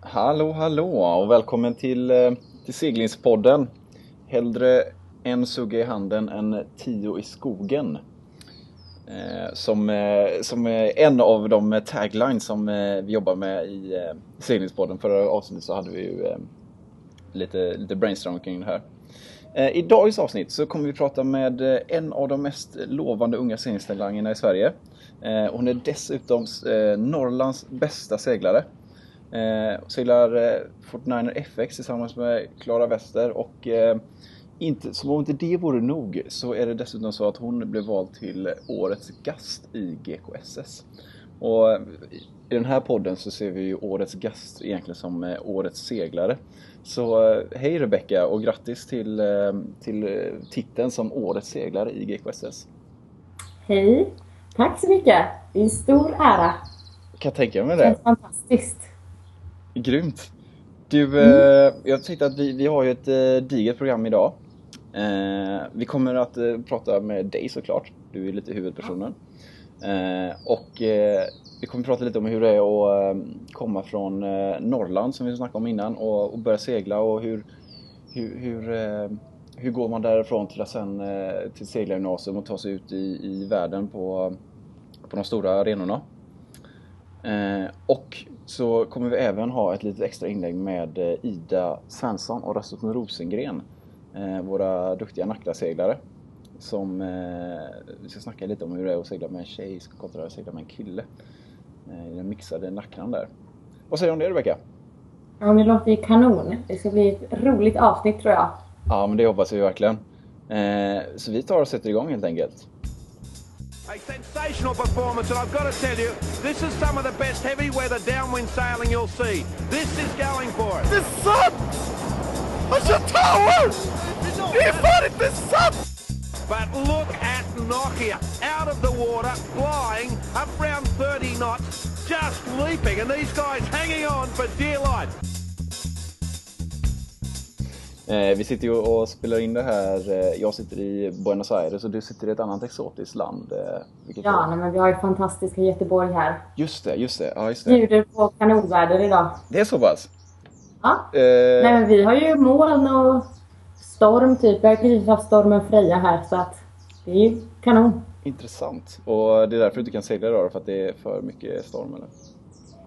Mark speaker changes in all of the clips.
Speaker 1: Hallå, hallå och välkommen till, eh, till seglingspodden. Hellre en sugga i handen än tio i skogen. Eh, som, eh, som, är en av de taglines som vi jobbar med i seglingspodden. Förra avsnittet så hade vi ju lite, lite brainstorming kring det här. I dagens avsnitt så kommer vi prata med en av de mest lovande unga seglingstalangerna i Sverige. Hon är dessutom Norrlands bästa seglare. Eh, seglar eh, Fortniner FX tillsammans med Klara Wester och eh, inte, som om inte det vore nog så är det dessutom så att hon blev vald till årets gast i GKSS. Och eh, i den här podden så ser vi ju årets gast egentligen som eh, årets seglare. Så eh, hej Rebecka och grattis till, till titeln som årets seglare i GKSS.
Speaker 2: Hej! Tack så mycket! Det är en stor ära.
Speaker 1: Kan jag tänka mig det. Det
Speaker 2: känns fantastiskt.
Speaker 1: Grymt! Du, mm. eh, jag tänkte att vi, vi har ju ett eh, digert program idag. Eh, vi kommer att eh, prata med dig såklart. Du är lite huvudpersonen. Eh, och vi kommer att prata lite om hur det är att komma från Norrland som vi snackade om innan och, och börja segla och hur, hur, hur, hur går man därifrån till att sen till seglargymnasium och ta sig ut i, i världen på, på de stora arenorna. och så kommer vi även ha ett litet extra inlägg med eh, Ida Svensson och Rasmus Rosengren, eh, våra duktiga Nackaseglare. Som eh, vi ska snacka lite om hur det är att segla med en tjej kontra att segla med en kille. I den mixade Nackran där. Vad säger du om det Rebecka?
Speaker 2: Ja, det låter ju kanon. Det ska bli ett roligt avsnitt tror jag.
Speaker 1: Ja, men det hoppas vi verkligen. Så vi tar och sätter igång helt enkelt. A sensational performance, and I've got to tell you, this is some of the best heavy weather downwind sailing you'll see. This is going for it. Är sant! Han kör tower! Det är fan inte sant! But look at Nokia, out of the water, flying, up round 30 knots, just leaping, and these guys hanging on for dear life. Eh, vi sitter ju och spelar in det här. Eh, jag sitter i Buenos Aires och du sitter i ett annat exotiskt land.
Speaker 2: Eh, ja, nej, men vi har ju fantastiska Göteborg här.
Speaker 1: Just det, just det. Ja, just det.
Speaker 2: Bjuder på kanonväder idag.
Speaker 1: Det är så pass?
Speaker 2: Ja. Eh... Nej, men vi har ju moln och storm typ. Vi har precis haft stormen Freja här så att det är ju kanon.
Speaker 1: Intressant. Och det är därför du inte kan segla idag för att det är för mycket storm eller?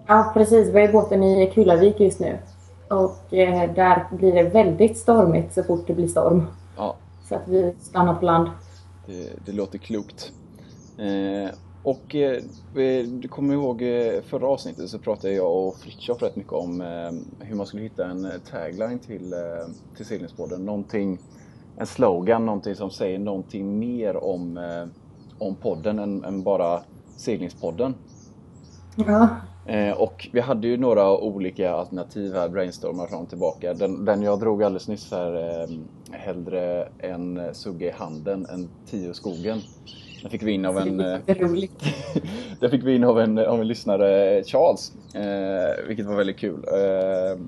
Speaker 2: Ja, precis. Vi har båten i Kullavik just nu. Och eh, där blir det väldigt stormigt så fort det blir storm. Ja. Så att vi stannar på land.
Speaker 1: Det, det låter klokt. Eh, och eh, du kommer ihåg eh, förra avsnittet så pratade jag och Fritiof rätt mycket om eh, hur man skulle hitta en eh, tagline till, eh, till seglingspodden. Någonting, en slogan, någonting som säger någonting mer om, om podden än, än bara seglingspodden.
Speaker 2: Ja.
Speaker 1: Eh, och vi hade ju några olika alternativ här, brainstormar fram och tillbaka. Den, den jag drog alldeles nyss här, eh, hellre en sugga i handen än tio skogen. Den fick vi in av en...
Speaker 2: Eh,
Speaker 1: den fick vi in av en, av en lyssnare, Charles, eh, vilket var väldigt kul. Eh,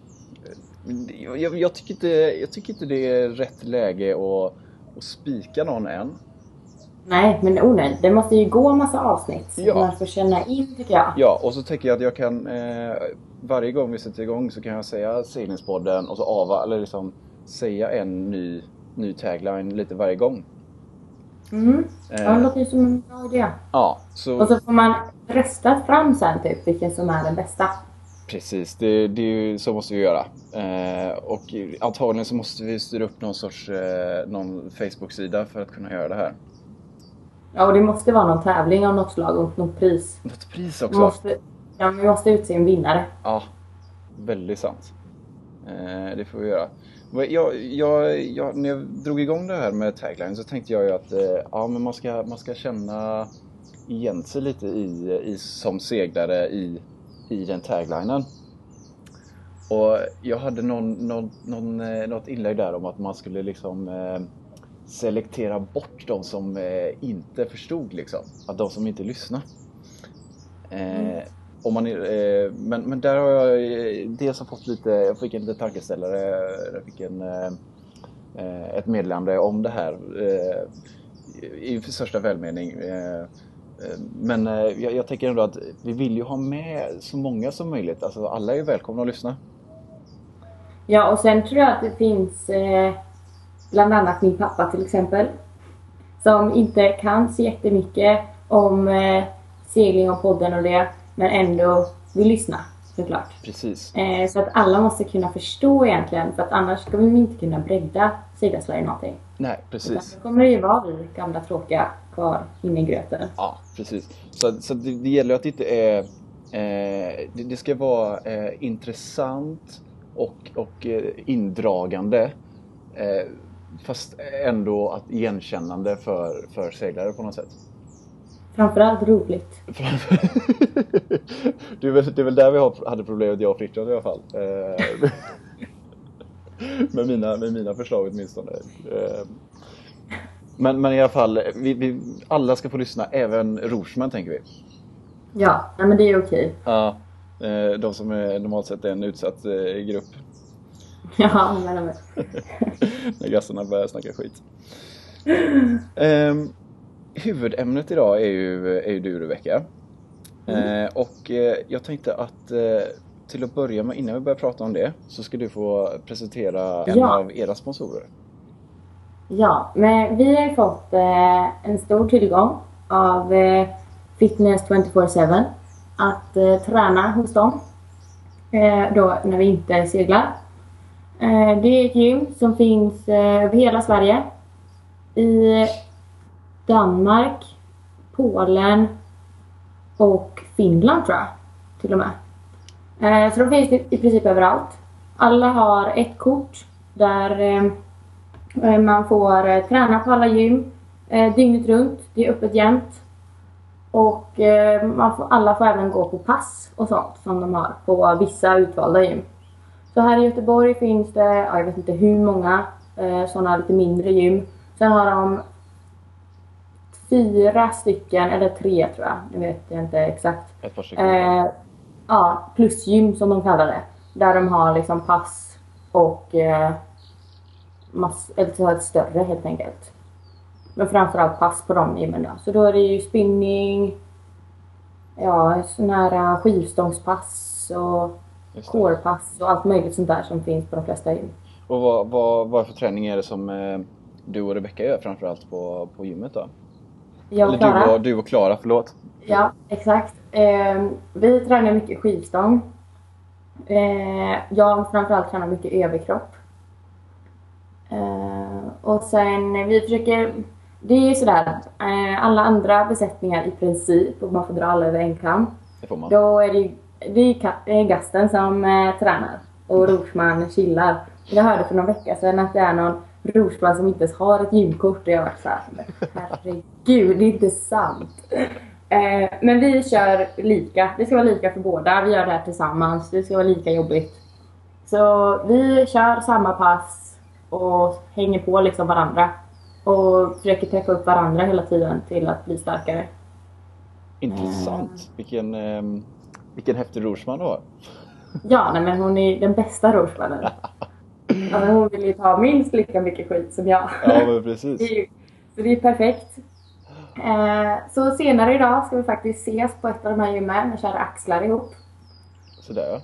Speaker 1: jag, jag, tycker inte, jag tycker inte det är rätt läge att, att spika någon än.
Speaker 2: Nej, men oh nej, det måste ju gå en massa avsnitt. Så ja. man får känna in tycker jag.
Speaker 1: Ja, och så tänker jag att jag kan eh, varje gång vi sätter igång så kan jag säga seglingspodden och så ava, eller liksom säga en ny, ny tagline lite varje gång.
Speaker 2: Mm. Eh, ja, det låter ju som en bra idé.
Speaker 1: Ja, så...
Speaker 2: Och så får man rösta fram sen typ vilken som är den bästa.
Speaker 1: Precis, det, det, så måste vi göra. Eh, och antagligen så måste vi styra upp någon sorts eh, någon Facebook-sida för att kunna göra det här.
Speaker 2: Ja, och det måste vara någon tävling av något slag och något pris.
Speaker 1: Något pris också?
Speaker 2: Måste, ja, vi måste utse en vinnare.
Speaker 1: Ja, väldigt sant. Eh, det får vi göra. Jag, jag, jag, när jag drog igång det här med tagline så tänkte jag ju att eh, ja, men man, ska, man ska känna igen sig lite i, i, som seglare i, i den taglinen. Och jag hade någon, någon, någon, eh, något inlägg där om att man skulle liksom eh, selektera bort de som eh, inte förstod liksom. Att de som inte lyssnade. Eh, mm. om man, eh, men, men där har jag eh, dels har fått lite, jag fick en liten tankeställare, jag fick en, eh, eh, ett meddelande om det här i största välmening. men jag, jag tänker ändå att vi vill ju ha med så många som möjligt. Alltså alla är välkomna att lyssna.
Speaker 2: Ja, och sen tror jag att det finns eh, bland annat min pappa till exempel. Som inte kan så jättemycket om eh, segling och podden och det. Men ändå vill lyssna såklart.
Speaker 1: Precis.
Speaker 2: Eh, så att alla måste kunna förstå egentligen. För att annars ska vi inte kunna bredda Seglarsverige någonting.
Speaker 1: Nej, precis.
Speaker 2: Då kommer det ju vara vi gamla tråkiga kvar inne i gröten.
Speaker 1: Ja, precis. Så, så det, det gäller att det inte är... Eh, det, det, ska vara eh, intressant och, och eh, indragande. Fast ändå att igenkännande för, för seglare på något sätt.
Speaker 2: Framförallt roligt.
Speaker 1: det, är väl, det är väl där vi har, hade problemet jag och Fritiof i alla fall. Eh, med, mina, med mina förslag åtminstone. Eh, men, men i alla fall, vi, vi, alla ska få lyssna, även Rorsman tänker vi.
Speaker 2: Ja, men det är okej.
Speaker 1: Ja, eh, de som är normalt sett är en utsatt grupp.
Speaker 2: Ja, men menar
Speaker 1: När gassarna börjar snacka skit. Um, huvudämnet idag är ju, är ju du Rebecka. Mm. Eh, och eh, jag tänkte att eh, till att börja med, innan vi börjar prata om det, så ska du få presentera en ja. av era sponsorer.
Speaker 2: Ja, men vi har fått en stor tillgång av Fitness 24-7 att träna hos dem. då när vi inte seglar. Eh, det är ett gym som finns eh, över hela Sverige. I Danmark, Polen och Finland tror jag till och med. Eh, så de finns i princip överallt. Alla har ett kort där man får träna på alla gym dygnet runt. Det är öppet jämt. Och man får, alla får även gå på pass och sånt som de har på vissa utvalda gym. Så här i Göteborg finns det, jag vet inte hur många sådana lite mindre gym. Sen har de fyra stycken, eller tre tror jag, nu vet jag inte exakt.
Speaker 1: Ett par stycken?
Speaker 2: Eh, ja, plusgym som de kallar det. Där de har liksom pass och eh, mass, eller ett större helt enkelt. Men framförallt pass på de gymmen då. Så då är det ju spinning, ja sådana här skivstångspass och corepass och allt möjligt sånt där som finns på de flesta gym.
Speaker 1: Och vad, vad, vad för träning är det som eh, du och Rebecka gör framförallt på, på gymmet då?
Speaker 2: Jag och.
Speaker 1: Eller du och Klara, förlåt.
Speaker 2: Ja, exakt. Eh, vi tränar mycket skivstång. Eh, jag framförallt tränar mycket överkropp. Eh, och sen vi försöker, det är ju sådär, eh, alla andra besättningar i princip, och man får dra alla över en kam.
Speaker 1: Det får man.
Speaker 2: Då är det, det är gasten som eh, tränar och Rorsman chillar. Jag hörde för någon vecka sedan att det är någon Rorsman som inte ens har ett gymkort. Och jag har varit såhär, herregud, det är inte sant. Eh, men vi kör lika. Det ska vara lika för båda. Vi gör det här tillsammans. Det ska vara lika jobbigt. Så vi kör samma pass och hänger på liksom varandra. Och försöker peppa upp varandra hela tiden till att bli starkare.
Speaker 1: Intressant. Mm. Vilken, eh, vilken häftig rorsman du har.
Speaker 2: Ja, nej, men hon är den bästa rorsmannen. Alltså hon vill ju ta minst lika mycket skit som jag.
Speaker 1: Ja, men precis.
Speaker 2: så det är perfekt. Eh, så senare idag ska vi faktiskt ses på ett av de här gymmen och köra axlar ihop.
Speaker 1: Sådär ja.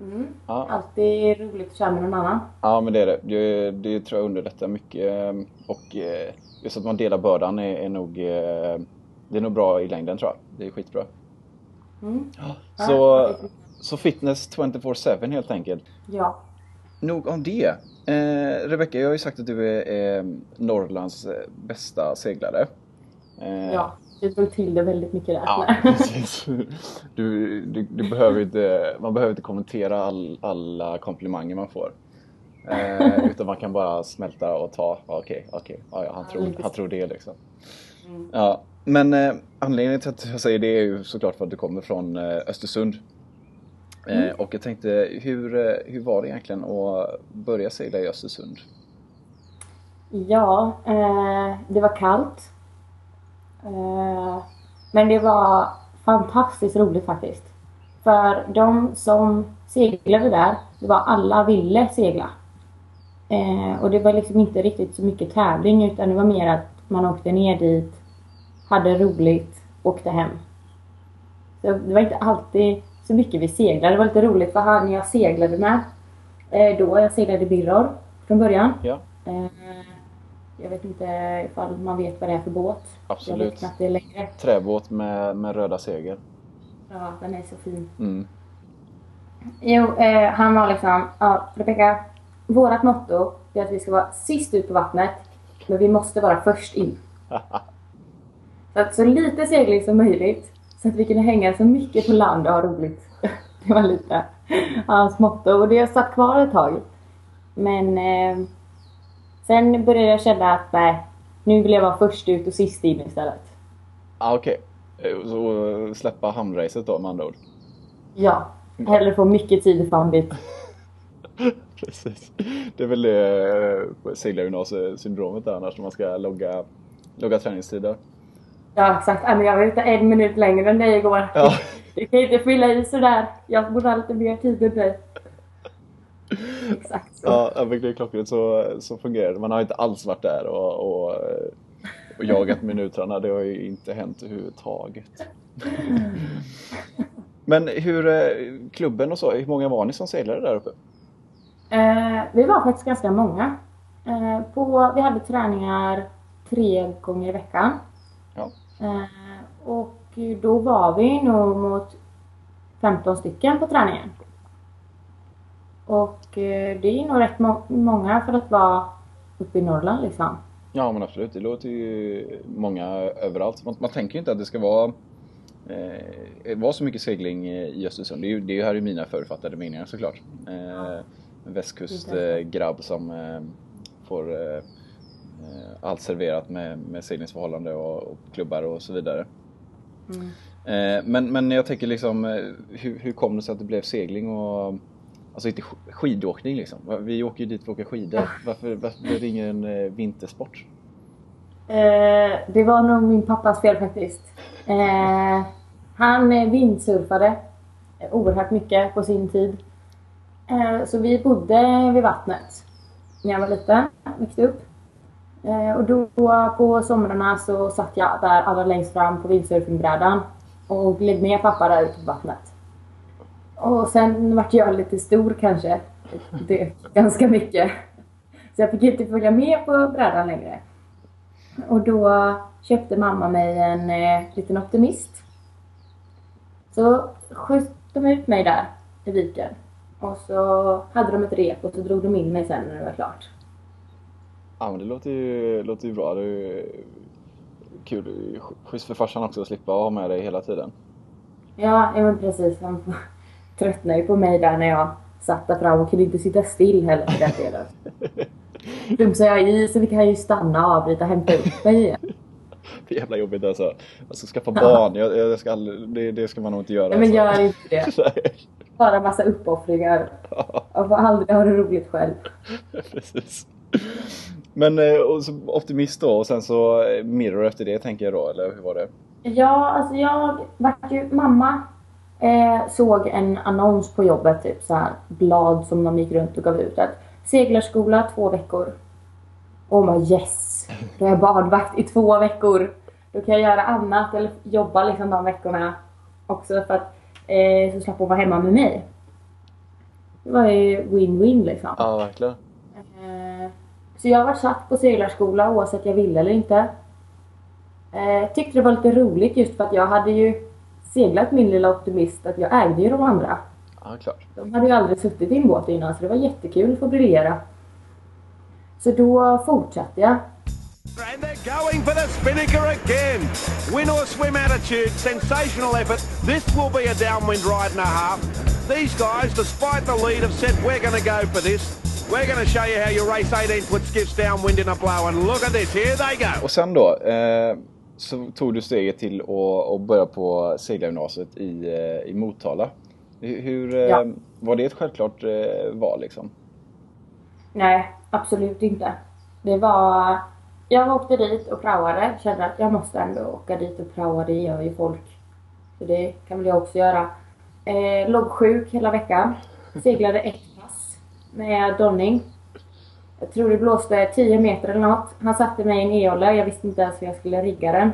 Speaker 2: Mm. ja. Alltid roligt att köra med någon annan.
Speaker 1: Ja men det är det. Det, det tror jag underlättar mycket. Ehm, och eh, just att man delar bördan är, är nog eh, Det är nog bra i längden tror jag. Det är skitbra.
Speaker 2: Mm.
Speaker 1: Så, ja, så fitness 24-7 helt enkelt.
Speaker 2: Ja
Speaker 1: nog om det. Eh, Rebecka, jag har ju sagt att du är eh, Norrlands bästa seglare.
Speaker 2: Eh, ja, du drog till det väldigt mycket där.
Speaker 1: Ja, precis. Du, du, du, behöver inte, man behöver inte kommentera all, alla komplimanger man får. Eh, utan man kan bara smälta och ta, okej, okay, okej, okay, ja, han, tror, han tror det liksom. Mm. Ja, men eh, anledningen till att jag säger det är ju såklart för att du kommer från eh, Östersund. Eh, mm. och jag tänkte, hur, eh, hur var det egentligen att börja segla i Östersund?
Speaker 2: Ja, eh, det var kallt. Men det var fantastiskt roligt faktiskt. För de som seglade där, det var alla ville segla. Eh, och det var liksom inte riktigt så mycket tävling utan det var mer att man åkte ner dit, hade roligt åkte hem. Så det var inte alltid så mycket vi seglade. Det var lite roligt för han jag seglade med eh, då, jag seglade Birror från början.
Speaker 1: Ja,
Speaker 2: Eh, jag vet inte ifall man vet vad det är för båt. Jag
Speaker 1: Absolut.
Speaker 2: vet knappt det längre.
Speaker 1: träbåt med, med röda segel.
Speaker 2: Ja, den är så fin.
Speaker 1: Mm.
Speaker 2: Jo, eh, han var liksom, ja Rebecka, vårat motto är att vi ska vara sist ut på vattnet, men vi måste vara först in. Så att så lite segling som möjligt, så att vi kunde hänga så mycket på land och ha roligt. Det var lite hans motto och det har satt kvar ett tag. Men eh, sen började jag känna att nej, nu vill jag vara först ut och sist in istället.
Speaker 1: ah, Okej, Eh, så släppa hamnracet då med andra ord.
Speaker 2: Ja, hellre få mycket tid ifrån dit.
Speaker 1: Precis. Det är väl det eh, seglargymnasiesyndromet där annars när man ska logga, logga träningstider.
Speaker 2: Ja exakt, jag var ute en minut längre än dig igår.
Speaker 1: Ja.
Speaker 2: Du kan inte fylla i sådär. Jag borde ha lite mer tid än dig. Exakt så.
Speaker 1: Ja, men det är klockrent så, så fungerar det. Man har inte alls varit där och, och, och jagat minuterna. Det har ju inte hänt överhuvudtaget. Men hur, eh, klubben och så, hur många var ni som seglade där uppe?
Speaker 2: Eh, vi var faktiskt ganska många. Eh, på, vi hade träningar tre gånger i veckan.
Speaker 1: Ja.
Speaker 2: Eh, och då var vi nog mot 15 stycken på träningen. Och eh, det är nog rätt må- många för att vara uppe i Norrland liksom.
Speaker 1: Ja men absolut, det låter ju många överallt. Man, man tänker ju inte att det ska vara, eh, vara så mycket segling i Östersund. Det är ju, det är ju här i mina förutfattade meningar såklart. Eh, en västkustgrabb som eh, får eh, allt serverat med, med seglingsförhållande och, och klubbar och så vidare.
Speaker 2: Mm.
Speaker 1: Eh, men, men jag tänker liksom, hur, hur kom det sig att det blev segling och Alltså inte sk- skidåkning liksom. Vi åker ju dit för att åka skidor. Varför, varför blev det ingen vintersport?
Speaker 2: Eh, det var nog min pappas fel faktiskt. Eh, han vindsurfade oerhört mycket på sin tid. Eh, så vi bodde vid vattnet när jag var liten, växte upp. Eh, och då på somrarna så satt jag där allra längst fram på windsurfingbrädan och gled med pappa där ute på vattnet. Och sen vart jag lite stor kanske. Det ganska mycket. Så jag fick inte följa med på brädan längre. Och då köpte mamma mig en eh, liten optimist. Så sköt de ut mig där i viken. Och så hade de ett rep och så drog de in mig sen när det var klart.
Speaker 1: Ja men det låter ju, låter ju bra. Det är ju kul. Schysst för farsan också att slippa ha med dig hela tiden.
Speaker 2: Ja, ja men precis. Han tröttnade ju på mig där när jag satt där fram och kunde inte sitta still heller för den delen. Plumsade jag i så fick han ju stanna avbryta hämta upp mig igen.
Speaker 1: Det är jävla jobbigt alltså. Alltså skaffa barn, jag, jag ska aldrig, det, det ska man nog inte göra.
Speaker 2: Nej men
Speaker 1: alltså.
Speaker 2: gör inte det. Bara massa uppoffringar. Jag får aldrig ha det roligt själv.
Speaker 1: Precis. Men eh, optimist då och sen så eh, mirror efter det tänker jag då, eller hur var det?
Speaker 2: Ja, alltså jag vart ju, mamma eh, såg en annons på jobbet, typ så här blad som de gick runt och gav ut. Att seglarskola två veckor. Hon bara yes! Då är jag badvakt i två veckor. Då kan jag göra annat eller jobba liksom de veckorna också för att eh, så slapp hon vara hemma med mig. Det var ju win-win liksom.
Speaker 1: Ja, verkligen.
Speaker 2: Eh, Så jag var satt på seglarskola oavsett jag ville eller inte. Eh, Tyckte det var lite roligt just för att jag hade ju seglat min lilla optimist att jag ägde ju de andra.
Speaker 1: Ja, klart.
Speaker 2: De hade ju aldrig suttit i en båt innan så det var jättekul att få briljera. Så då fortsatte jag.
Speaker 3: And they're going for the spinnaker again. Win or swim attitude, sensational effort. This will be a downwind ride and a half. These guys, despite the lead, have said we're going to go for this. We're going to show you how you race 18 foot skiffs downwind in a blow. And look at this, here they go.
Speaker 1: Och sen då eh, så tog du steget till att börja på seglargymnasiet i, eh, i Motala. Hur, hur, eh,
Speaker 2: Ja.
Speaker 1: var det ett självklart eh, val liksom?
Speaker 2: Nej, absolut inte. Det var... Jag åkte dit och praoade. Kände att jag måste ändå åka dit och praoa. Det gör ju folk. Så det kan väl jag också göra. Eh, låg sjuk hela veckan. Seglade ett pass med Donning. Jag tror det blåste 10 meter eller något. Han satte mig i en e-olle. Jag visste inte ens hur jag skulle rigga den.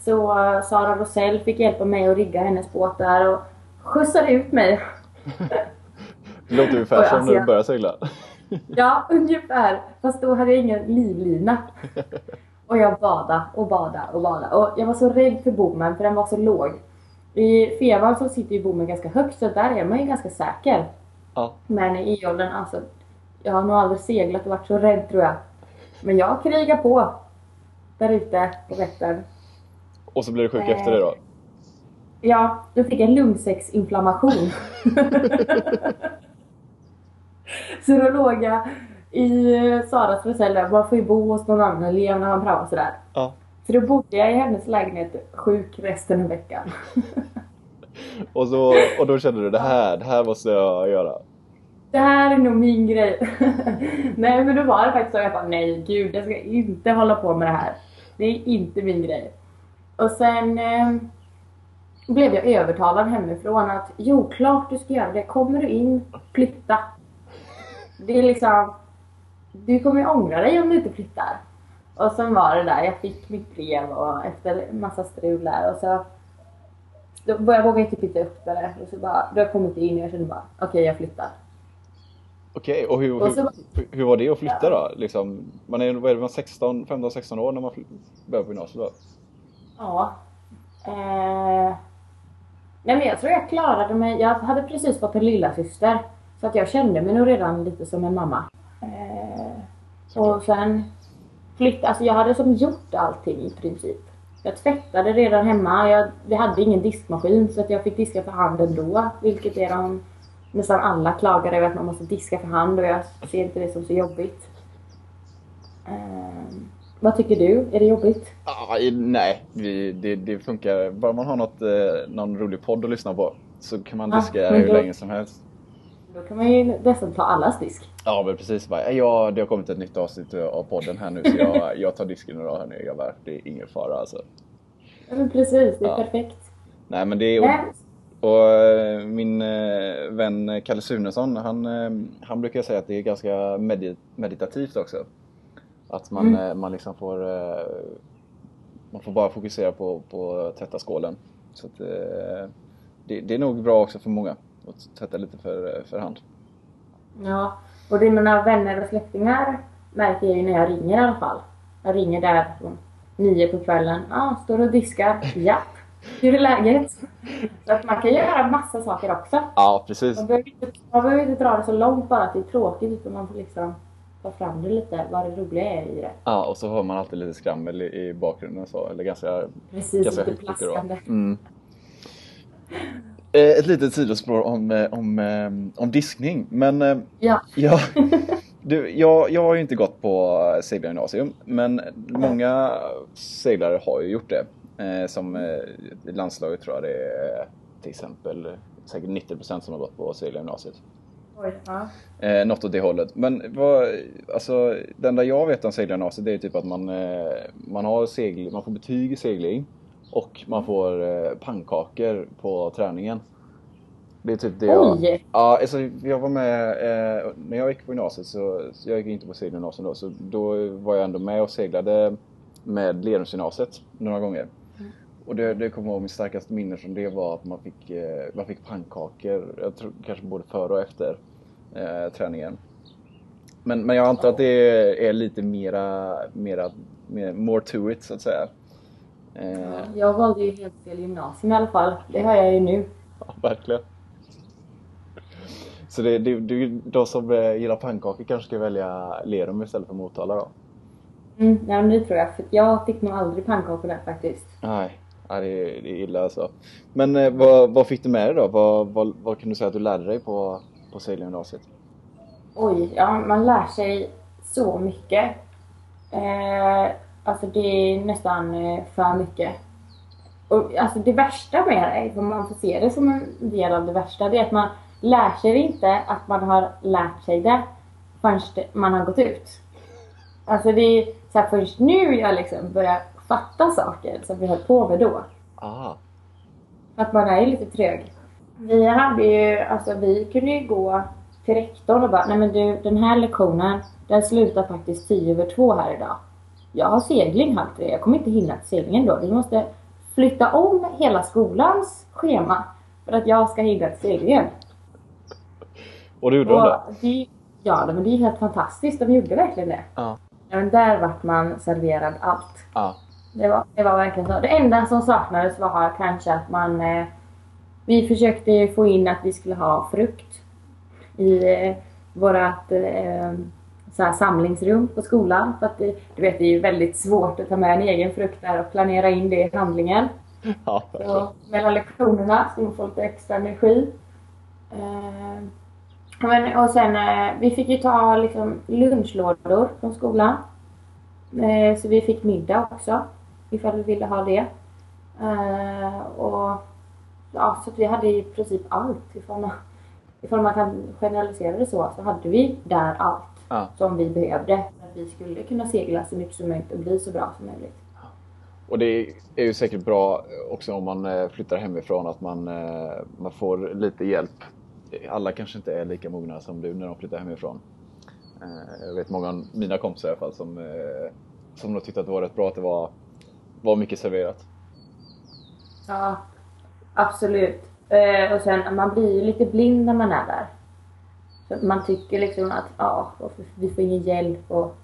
Speaker 2: Så uh, Sara Rosell fick hjälpa mig att rigga hennes båt där och skjutsade ut mig.
Speaker 1: Det låter ungefär som när du började segla.
Speaker 2: Ja, ungefär. Fast då hade jag ingen livlina. Och jag badade och badade och badade. Och jag var så rädd för bommen för den var så låg. I Fevan så sitter ju bommen ganska högt så där är man ju ganska säker.
Speaker 1: Ja.
Speaker 2: Men i Eollen alltså, jag har nog aldrig seglat och varit så rädd tror jag. Men jag krigar på. Där ute på Vättern.
Speaker 1: Och så blir du sjuk
Speaker 2: Eh.
Speaker 1: efter det då?
Speaker 2: Ja, då fick jag lungsäcksinflammation. så då låg jag i Saras där, man får ju bo hos någon annan elev när man pratar och sådär.
Speaker 1: Ja.
Speaker 2: Så då bodde jag i hennes lägenhet sjuk resten av veckan.
Speaker 1: Och, så, och då kände du det här, det här måste jag göra.
Speaker 2: Det här är nog min grej. nej men då var det faktiskt så jag bara nej gud jag ska inte hålla på med det här. Det är inte min grej. Och sen eh, blev jag övertalad hemifrån att jo klart du ska göra det. Kommer du in, flytta. Det är liksom, du kommer ju ångra dig om du inte flyttar. Och sen var det där, jag fick mitt brev och efter massa strul där och så då, jag vågade typ inte öppna det och så bara, då har jag kommit in och jag kände bara okej jag flyttar.
Speaker 1: Okej, och hur,
Speaker 2: Och
Speaker 1: hur, hur var det att flytta då? Liksom, man är, vad är det, man 16, 15-16 år när man börjar på gymnasiet då?
Speaker 2: Ja. Eh... Nej men jag tror jag klarade mig. Jag hade precis fått en lilla syster Så att jag kände mig nog redan lite som en mamma. Eh... Och sen flytta, alltså jag hade som gjort allting i princip. Jag tvättade redan hemma. Jag, vi hade ingen diskmaskin så att jag fick diska för hand ändå. Vilket är de nästan alla klagar över att man måste diska för hand och jag ser inte det som så jobbigt. Eh, vad tycker du? Är det jobbigt?
Speaker 1: Ah, nej, vi, det, det funkar. Bara man har något, eh, någon rolig podd att lyssna på så kan man
Speaker 2: Ja,
Speaker 1: diska
Speaker 2: men
Speaker 1: hur länge som helst.
Speaker 2: Då kan man ju nästan ta allas disk.
Speaker 1: Ja men precis. Bara, ja, det har kommit ett nytt avsnitt av podden här nu så jag, jag tar disken idag grabbar. Det är ingen fara alltså.
Speaker 2: Ja, men precis, det är
Speaker 1: Ja.
Speaker 2: perfekt.
Speaker 1: Nej men det är...
Speaker 2: Nej,
Speaker 1: Och eh, min eh, vän Kalle Sunesson, han, eh, han brukar säga att det är ganska medi- meditativt också. Att man,
Speaker 2: Mm.
Speaker 1: eh, man liksom får, eh, man får bara fokusera på, på tvätta skålen. Så att, eh, det, det är nog bra också för många att tvätta lite för, för hand.
Speaker 2: Ja, och det är mina vänner och släktingar märker jag ju när jag ringer i alla fall. Jag ringer där från nio på kvällen. Ja, ah, står och diskar. Ja. Hur är läget? Så att man kan göra massa saker också.
Speaker 1: Ja precis.
Speaker 2: Man behöver inte, man behöver inte dra det så långt bara att det är tråkigt utan man får liksom ta fram det lite, vad det roliga är i det.
Speaker 1: Ja, och så hör man alltid lite skrammel i, i bakgrunden så, eller ganska
Speaker 2: Precis,
Speaker 1: ganska
Speaker 2: lite plaskande.
Speaker 1: Mm. Eh, Ett litet sidospår om, eh, om, eh, om diskning. Men
Speaker 2: Ja.
Speaker 1: ja, du, jag, jag har ju inte gått på seglargymnasium men många seglare har ju gjort det. Som i landslaget tror jag det är till exempel säkert 90% som har gått på seglargymnasiet.
Speaker 2: Oj, ja.
Speaker 1: Eh, något åt det hållet. Men vad, alltså, det enda jag vet om seglargymnasiet det är typ att man, man, har segl, man får betyg i segling och man får eh, pannkakor på träningen. Det är typ det jag...
Speaker 2: Oj!
Speaker 1: Ja, alltså, jag var med, eh, när jag gick på gymnasiet så, så jag gick inte på segelgymnasium då, så då var jag ändå med och seglade med Lerumsgymnasiet några gånger. Och det, det kommer jag ihåg, min starkaste minne från det var att man fick, eh, man fick pannkakor, jag tror kanske både före och efter eh, träningen. Men, men jag antar att det är lite mera, mera, mer, more to it så att säga. Eh,
Speaker 2: Jag valde ju helt fel gymnasium i alla fall. Det har jag ju nu.
Speaker 1: Ja, verkligen. Så det, det, det, de som eh, gillar pannkakor kanske ska välja Lerum istället för Motala då?
Speaker 2: Mm, ja, det tror jag. För jag fick nog aldrig pannkakor där faktiskt.
Speaker 1: Nej, ja, det, är, det är illa alltså. Men eh, vad, vad fick du med dig då? Vad, vad, vad kan du säga att du lärde dig på, på segelgymnasiet?
Speaker 2: Oj, ja man lär sig så mycket. Eh, alltså det är nästan eh, för mycket. Och alltså det värsta med det, om man får se det som en del av det värsta, det är att man lär sig inte att man har lärt sig det förrän man har gått ut. Alltså det är så här, först nu jag liksom börjar fatta saker som vi höll på med då.
Speaker 1: Ah,
Speaker 2: Att man är lite trög. Vi hade ju, alltså vi kunde ju gå till rektorn och bara, nej men du den här lektionen, den slutar faktiskt tio över två här idag. Jag har segling halv tre, jag kommer inte hinna till seglingen då. Vi måste flytta om hela skolans schema för att jag ska hinna till seglingen.
Speaker 1: Och du gjorde de det?
Speaker 2: Och det, ja, men det är helt fantastiskt. De gjorde verkligen det.
Speaker 1: Ja.
Speaker 2: Ja, men där vart man serverad allt.
Speaker 1: Ja.
Speaker 2: Det var, det var verkligen så. Det enda som saknades var kanske att man... Eh, vi försökte få in att vi skulle ha frukt i eh, vårat eh, så här samlingsrum på skolan. För att det, du vet, det är ju väldigt svårt att ta med en egen frukt där och planera in det i handlingen.
Speaker 1: Ja.
Speaker 2: Så mellan lektionerna ska man få lite extra energi. Eh, men, och sen, eh, vi fick ju ta liksom, lunchlådor från skolan. Eh, så vi fick middag också, ifall vi ville ha det. Eh, och, ja, så vi hade i princip allt. Ifall man, ifall man kan generalisera det så, så hade vi där allt
Speaker 1: Ja.
Speaker 2: som vi behövde för att vi skulle kunna segla så mycket som möjligt och bli så bra som möjligt.
Speaker 1: Och det är ju säkert bra också om man eh, flyttar hemifrån att man, eh, man får lite hjälp. Alla kanske inte är lika mogna som du när de flyttar hemifrån. Eh, Jag vet många av mina kompisar i alla fall som, som nog tyckte att det var rätt bra att det var, var mycket serverat.
Speaker 2: Ja, absolut. Och sen, man blir ju lite blind när man är där. Man tycker liksom att ja, vi får ingen hjälp och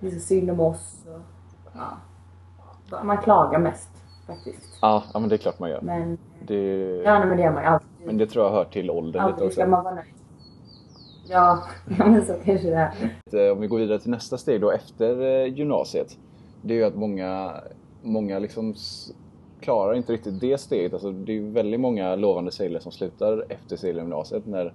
Speaker 2: det är så synd om oss. Och, ja. Man klagar mest faktiskt.
Speaker 1: Ja, ja men det är klart man gör.
Speaker 2: Men,
Speaker 1: Det,
Speaker 2: ja, nej, men det gör man ju alltid.
Speaker 1: men det tror jag hör till åldern lite
Speaker 2: Alltid ska
Speaker 1: också.
Speaker 2: man vara nöjd. Ja, men så kanske det är.
Speaker 1: Eh, Om vi går vidare till nästa steg då efter eh, gymnasiet. Det är ju att många, många liksom klarar inte riktigt det steget. Alltså det är ju väldigt många lovande seglare som slutar efter segelgymnasiet när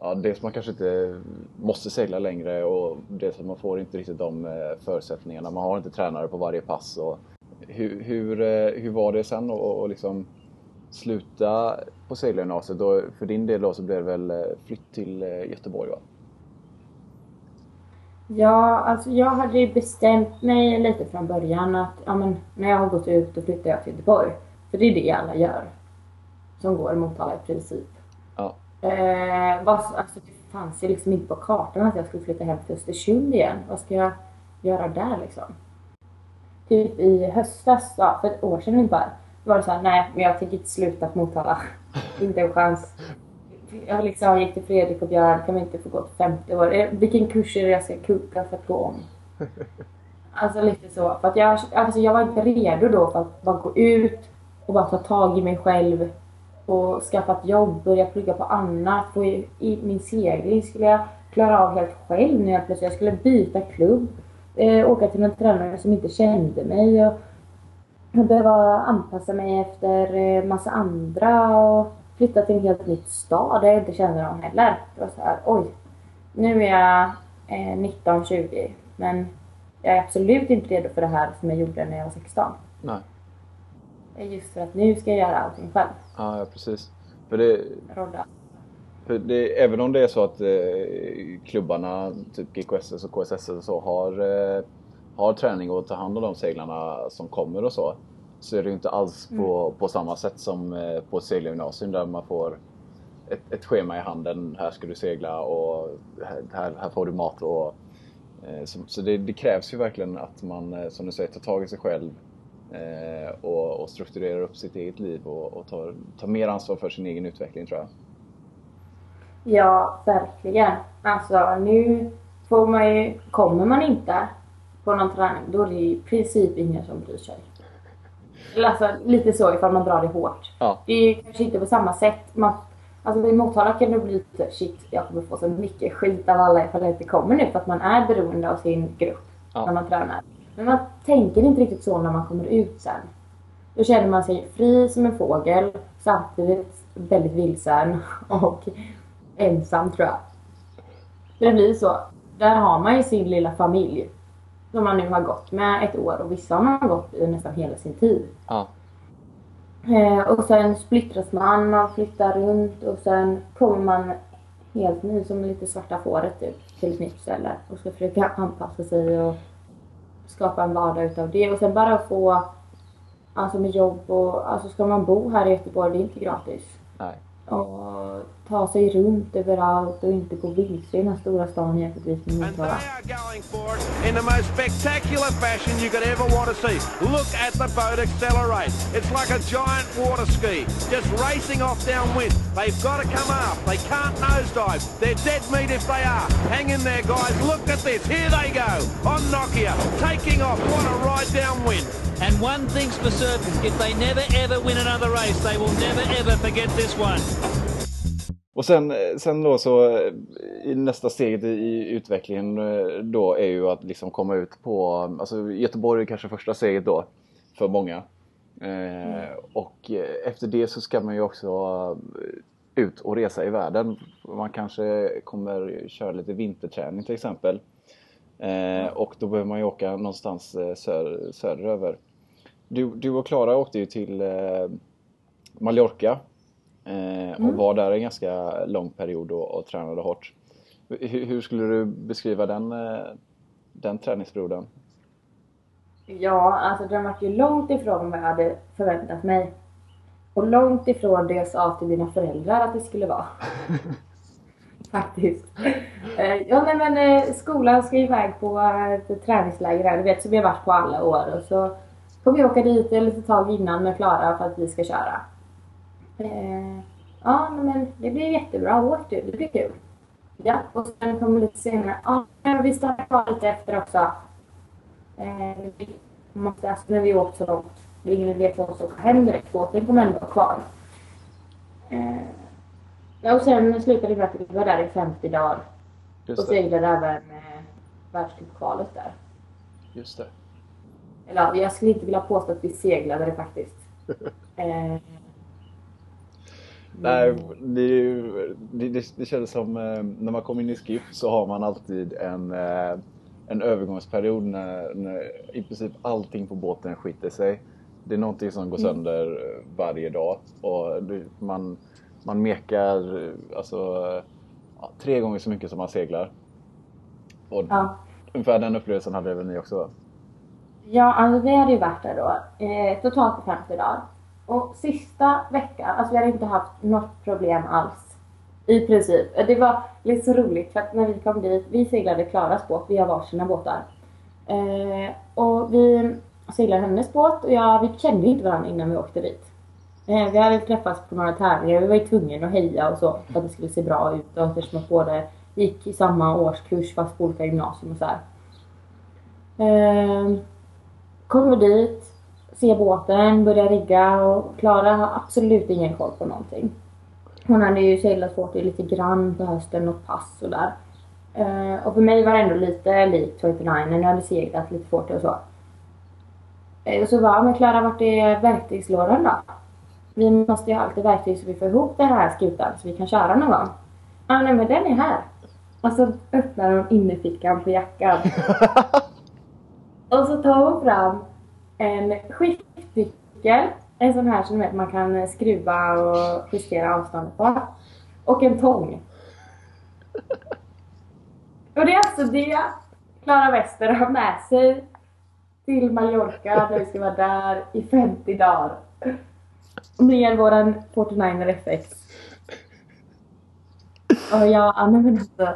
Speaker 1: ja, dels man kanske inte måste segla längre och dels att man får inte riktigt de eh, förutsättningarna. Man har inte tränare på varje pass. Och hur, hur, eh, hur var det sen att och liksom sluta på segelgymnasiet? För din del då så blev det väl eh, flytt till Göteborg va?
Speaker 2: Ja, alltså jag hade ju bestämt mig lite från början att ja, men, när jag har gått ut då flyttar jag till Göteborg. För det är det alla gör. Som går mot alla i princip. Eh, vad, alltså, det fanns ju liksom inte på kartan att jag skulle flytta hem till Östersund igen. Vad ska jag göra där liksom? Typ i höstas, ja, för ett år sedan ungefär, var det såhär, nej men jag tänker inte sluta på Motala. inte en chans. Jag liksom gick till Fredrik och Björn, kan vi inte få gå till femte år? Eh, Vilken kurs är det jag ska kuka för att gå om? Alltså lite så. För att jag, alltså jag var inte redo då för att bara gå ut och bara ta tag i mig själv och skaffat jobb, börjat plugga på annat. Få i, I min segling skulle jag klara av helt själv nu plötsligt jag skulle byta klubb. Eh, åka till en tränare som inte kände mig och behöva anpassa mig efter eh, massa andra och flytta till en helt ny stad där jag inte kände någon heller. Det var så här, oj. Nu är jag eh, 19-20 men jag är absolut inte redo för det här som jag gjorde när jag var 16.
Speaker 1: Nej.
Speaker 2: Just för att nu ska jag göra allting själv.
Speaker 1: Ja, ja precis. För det,
Speaker 2: Rodda.
Speaker 1: för det, även om det är så att eh, klubbarna, typ GKSS och KSSS och så, har, eh, har träning och tar hand om de seglarna som kommer och så, så är det ju inte alls på, på samma sätt som eh, på ett segelgymnasium där man får ett, ett schema i handen. Här ska du segla och här, här får du mat. Och, eh, så så det, det krävs ju verkligen att man, eh, som du säger, tar tag i sig själv och, och strukturerar upp sitt eget liv och, och tar, tar mer ansvar för sin egen utveckling tror jag.
Speaker 2: Ja, verkligen. Alltså nu får man ju, kommer man inte på någon träning då är det i princip ingen som bryr sig. Alltså lite så ifall man drar det hårt.
Speaker 1: Ja.
Speaker 2: Det är kanske inte på samma sätt. Man, alltså i Motala kan det bli lite shit, jag kommer få så mycket skit av alla ifall jag inte kommer nu för att man är beroende av sin grupp
Speaker 1: Ja.
Speaker 2: när man tränar. Men man tänker inte riktigt så när man kommer ut sen. Då känner man sig fri som en fågel samtidigt väldigt vilsen och ensam tror jag. Det blir så. Där har man ju sin lilla familj. Som man nu har gått med ett år och vissa har man gått i nästan hela sin tid.
Speaker 1: Ja.
Speaker 2: Eh, och sen splittras man, man flyttar runt och sen kommer man helt ny som lite svarta fåret typ, till ett nytt ställe och ska försöka anpassa sig och skapa en vardag utav det. Och sen bara få, alltså med jobb och, alltså ska man bo här i Göteborg, det är inte gratis.
Speaker 1: Nej.
Speaker 2: Och ta sig runt överallt och inte gå vilse i den här stora stan jämförtvis med
Speaker 3: And they
Speaker 2: Motala.
Speaker 3: are going for it in the most spectacular fashion you could ever want to see. Look at the boat accelerate. It's like a giant water ski, just racing off downwind. They've got to come up. They can't nosedive. They're dead meat if they are. Hang in there, guys. Look at this. Here they go. On Nokia, taking off. What a ride downwind.
Speaker 4: And one thing's for certain, if they never ever win another race, they will never ever forget this one.
Speaker 1: Och sen, sen då så i nästa steget i, i utvecklingen eh, då är ju att liksom komma ut på, alltså Göteborg är kanske första steget då för många. Eh, och eh, efter det så ska man ju också eh, ut och resa i världen. Man kanske kommer köra lite vinterträning till exempel. Eh, och då behöver man ju åka någonstans eh, söderöver. Du, du och Klara åkte ju till eh, Mallorca eh, och var där en ganska lång period och, och tränade hårt. Hur, hur skulle du beskriva den, eh, den träningsperioden?
Speaker 2: Ja, alltså den var ju långt ifrån vad jag hade förväntat mig. Och långt ifrån det jag sa till mina föräldrar att det skulle vara. Faktiskt. Eh, Ja nej, men eh, skolan ska iväg på ett träningsläger här, du vet som vi har varit på alla år. Och så får vi åka dit ett litet tag innan med Klara för att vi ska köra. Eh, Ja men det blir jättebra, åk du, det blir kul. Ja, och sen kommer lite senare, ja vi stannar kvar lite efter också. Eh, vi måste, alltså, när vi åkt så långt, det är ingen idé för oss att åka hem direkt. Båten kommer ändå vara kvar. Eh, och sen slutade det med att vi var där i 50 dagar. Och
Speaker 1: Just det.
Speaker 2: seglade även eh, världscupkvalet där.
Speaker 1: Just det.
Speaker 2: Eller ja, jag skulle inte vilja påstå att vi seglade det faktiskt. Eh,
Speaker 1: Nej, det, ju- det, det, det känns som eh, när man kommer in i SKIF så har man alltid en, eh, en övergångsperiod när, när i princip allting på båten skiter sig. Det är någonting som går sönder eh, varje dag och det, man, man mekar alltså, tre gånger så mycket som man seglar. Och
Speaker 2: ja.
Speaker 1: ungefär den upplevelsen hade väl ni också? va?
Speaker 2: Ja, alltså vi hade ju varit där då eh, totalt i 50 dagar. Och sista veckan, alltså vi hade inte haft något problem alls. I princip. Det var lite så roligt för att när vi kom dit, vi seglade Klaras båt, vi har varsina båtar. Eh, och vi seglade hennes båt och jag, vi kände inte varandra innan vi åkte dit. Eh, vi hade träffats på några tävlingar, vi var ju tvungna att heja och så för att det skulle se bra ut och eftersom att båda gick i samma årskurs fast på olika gymnasium och så här. Eh, vi dit, ser båten, börjar rigga och Klara har absolut ingen koll på någonting. Hon hade ju seglat fort lite grann på hösten och pass och där. Eh, och för mig var det ändå lite likt 29 när jag hade seglat lite fort och så. Eh, och så var men Klara vart är verktygslådan då? Vi måste ju ha alltid verktyg så vi får ihop den här skutan så vi kan köra någon gång. Ja nej men den är här. Och så öppnar hon innerfickan på jackan. Och så tar hon fram en skiftnyckel, en sån här som man kan skruva och justera avståndet på. Och en tång. Och det är alltså det Klara Wester har med sig till Mallorca där vi ska vara där i 50 dagar. Med våran 49er FX. Och jag, men alltså,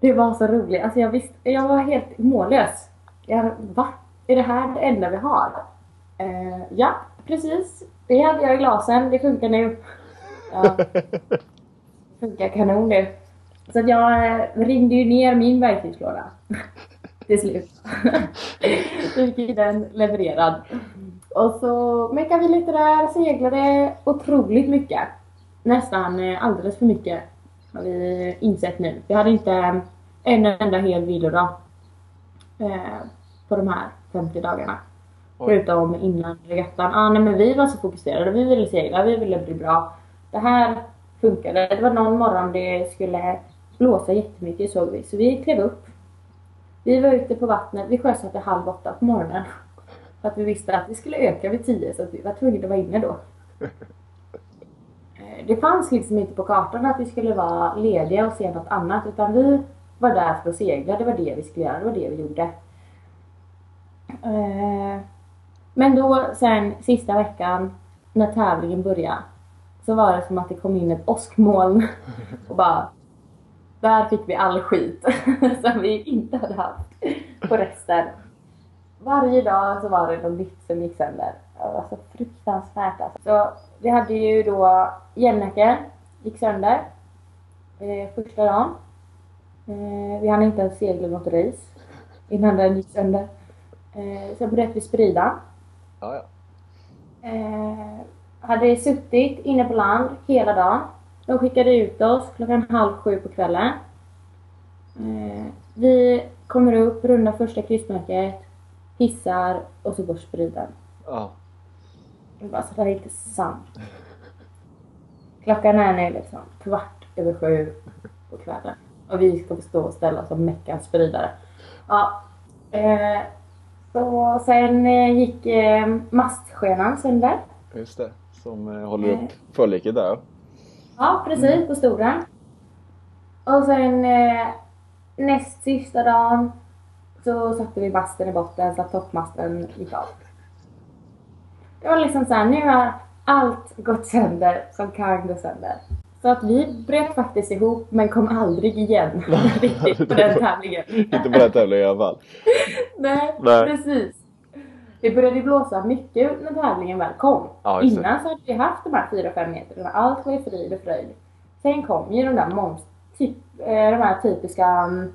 Speaker 2: det var så roligt. Alltså jag visste, jag var helt mållös. Jag, va? Är det här det enda vi har? Eh, ja, precis. Det hade jag i glasen. Det funkar nu. Ja. Funkar kanon nu. Så att jag eh, ringde ju ner min verktygslåda. Till slut. Fick den levererad. Och så meckade vi lite där, seglade otroligt mycket. Nästan eh, alldeles för mycket. Har vi insett nu. Vi hade inte en enda hel vilodag. Eh, på de här 50 dagarna. Förutom innan regattan. Ah, nej, men vi var så fokuserade. Vi ville segla, vi ville bli bra. Det här funkade. Det var någon morgon det skulle blåsa jättemycket såg vi. Så vi klev upp. Vi var ute på vattnet. Vi sjösatte halv åtta på morgonen. För att vi visste att vi skulle öka vid tio så att vi var tvungna att vara inne då. Eh, Det fanns liksom inte på kartan att vi skulle vara lediga och se något annat utan vi var där för att segla. Det var det vi skulle göra. Det var det vi gjorde. Eh, Men då sen sista veckan när tävlingen började så var det som att det kom in ett åskmoln och bara där fick vi all skit som vi inte hade haft på resten. Varje dag så var det något nytt som gick sönder. Det var så fruktansvärt alltså. Så vi hade ju då jämnäcken, gick sönder eh, första dagen. Eh, vi hann inte ens segla något race innan den gick sönder. Eh, sen bröt vi spridan.
Speaker 1: Ja, ja.
Speaker 2: Eh, hade suttit inne på land hela dagen. De skickade ut oss klockan halv sju på kvällen. Eh, vi kommer upp, rundar första kryssmärket, hissar och så går spriden.
Speaker 1: ja.
Speaker 2: Jag bara, så det är inte sant. Klockan är nu liksom kvart över sju på kvällen. Och vi ska stå och ställa som meckans spridare. Ja. Eh, så sen eh, gick eh, mastskenan sönder.
Speaker 1: Just det. Som eh, håller upp förliket där.
Speaker 2: Ja, precis. På storen. Och sen näst sista dagen så satte vi masten i botten så att toppmasten gick av. Det var liksom såhär, nu har allt gått sönder som kan gå sönder. Så att vi bröt faktiskt ihop men kom aldrig igen riktigt på den tävlingen.
Speaker 1: Inte på den tävlingen i alla fall.
Speaker 2: Nej,
Speaker 1: Nej.
Speaker 2: precis. Det började blåsa mycket när tävlingen väl kom.
Speaker 1: Ja.
Speaker 2: Innan så hade vi haft de här 4-5 metrarna. Allt var i frid och fröjd. Sen kom ju de där moms, typ, eh, de här typiska um,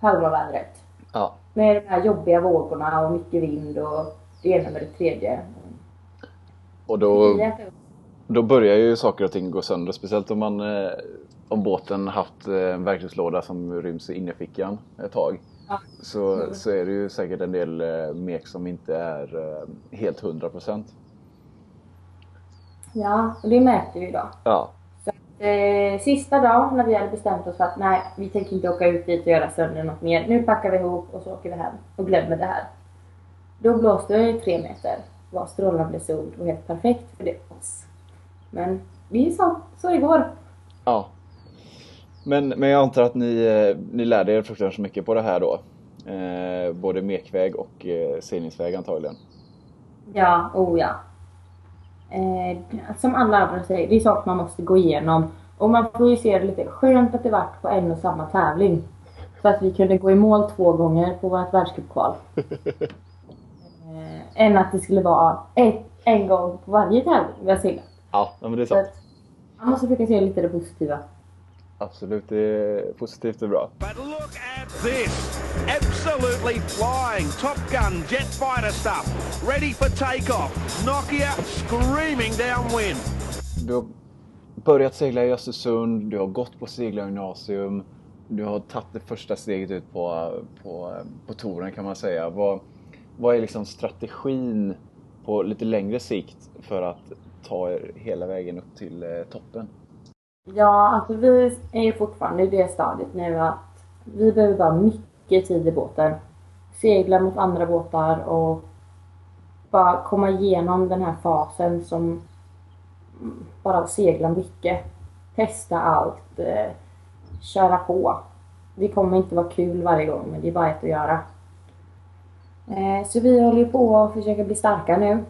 Speaker 2: Palmavädret.
Speaker 1: Ja.
Speaker 2: Med de här jobbiga vågorna och mycket vind och det ena med det tredje.
Speaker 1: Och då. Då börjar ju saker och ting gå sönder. Speciellt om man eh, om båten haft eh, en verktygslåda som ryms i innerfickan ett tag.
Speaker 2: Ja.
Speaker 1: Så,
Speaker 2: Mm.
Speaker 1: så är det ju säkert en del eh, mek som inte är eh, helt 100%.
Speaker 2: Ja, och det märkte vi då.
Speaker 1: Ja.
Speaker 2: Så att, eh, sista dagen när vi hade bestämt oss för att nej, vi tänker inte åka ut dit och göra sönder något mer. Nu packar vi ihop och så åker vi hem och glömmer det här. Då blåste det tre meter. Var strålande sol och helt perfekt för det. Men det är så, det går.
Speaker 1: ja. Men, men jag antar att ni, eh, ni lärde er fruktansvärt mycket på det här då. Eh, både mekväg och eh, seglingsväg antagligen.
Speaker 2: Ja, oh ja. Eh, som alla andra säger, det är saker man måste gå igenom. Och man får ju se det lite skönt att det vart på en och samma tävling. Så att vi kunde gå i mål två gånger på vårt världscupkval. eh, än att det skulle vara ett, en gång på varje tävling vi har seglat.
Speaker 1: Ja, men det är
Speaker 2: Så
Speaker 1: sant.
Speaker 2: man måste försöka se lite det positiva.
Speaker 1: Absolut, det är positivt och bra.
Speaker 3: But look at this. Absolutely flying. Top Gun jet fighter stuff. Ready for takeoff. Nokia screaming downwind.
Speaker 1: Du har börjat segla i Östersund, du har gått på seglargymnasium, du har tagit det första steget ut på, på, på touren kan man säga. Vad, vad är liksom strategin på lite längre sikt för att ta er hela vägen upp till eh, toppen?
Speaker 2: Ja, alltså vi är ju fortfarande i det stadiet nu att vi behöver bara mycket tid i båten. Segla mot andra båtar och bara komma igenom den här fasen som bara segla mycket. Testa allt. Eh, köra på. Det kommer inte vara kul varje gång men det är bara ett att göra. Eh, så vi håller på att försöka bli starka nu.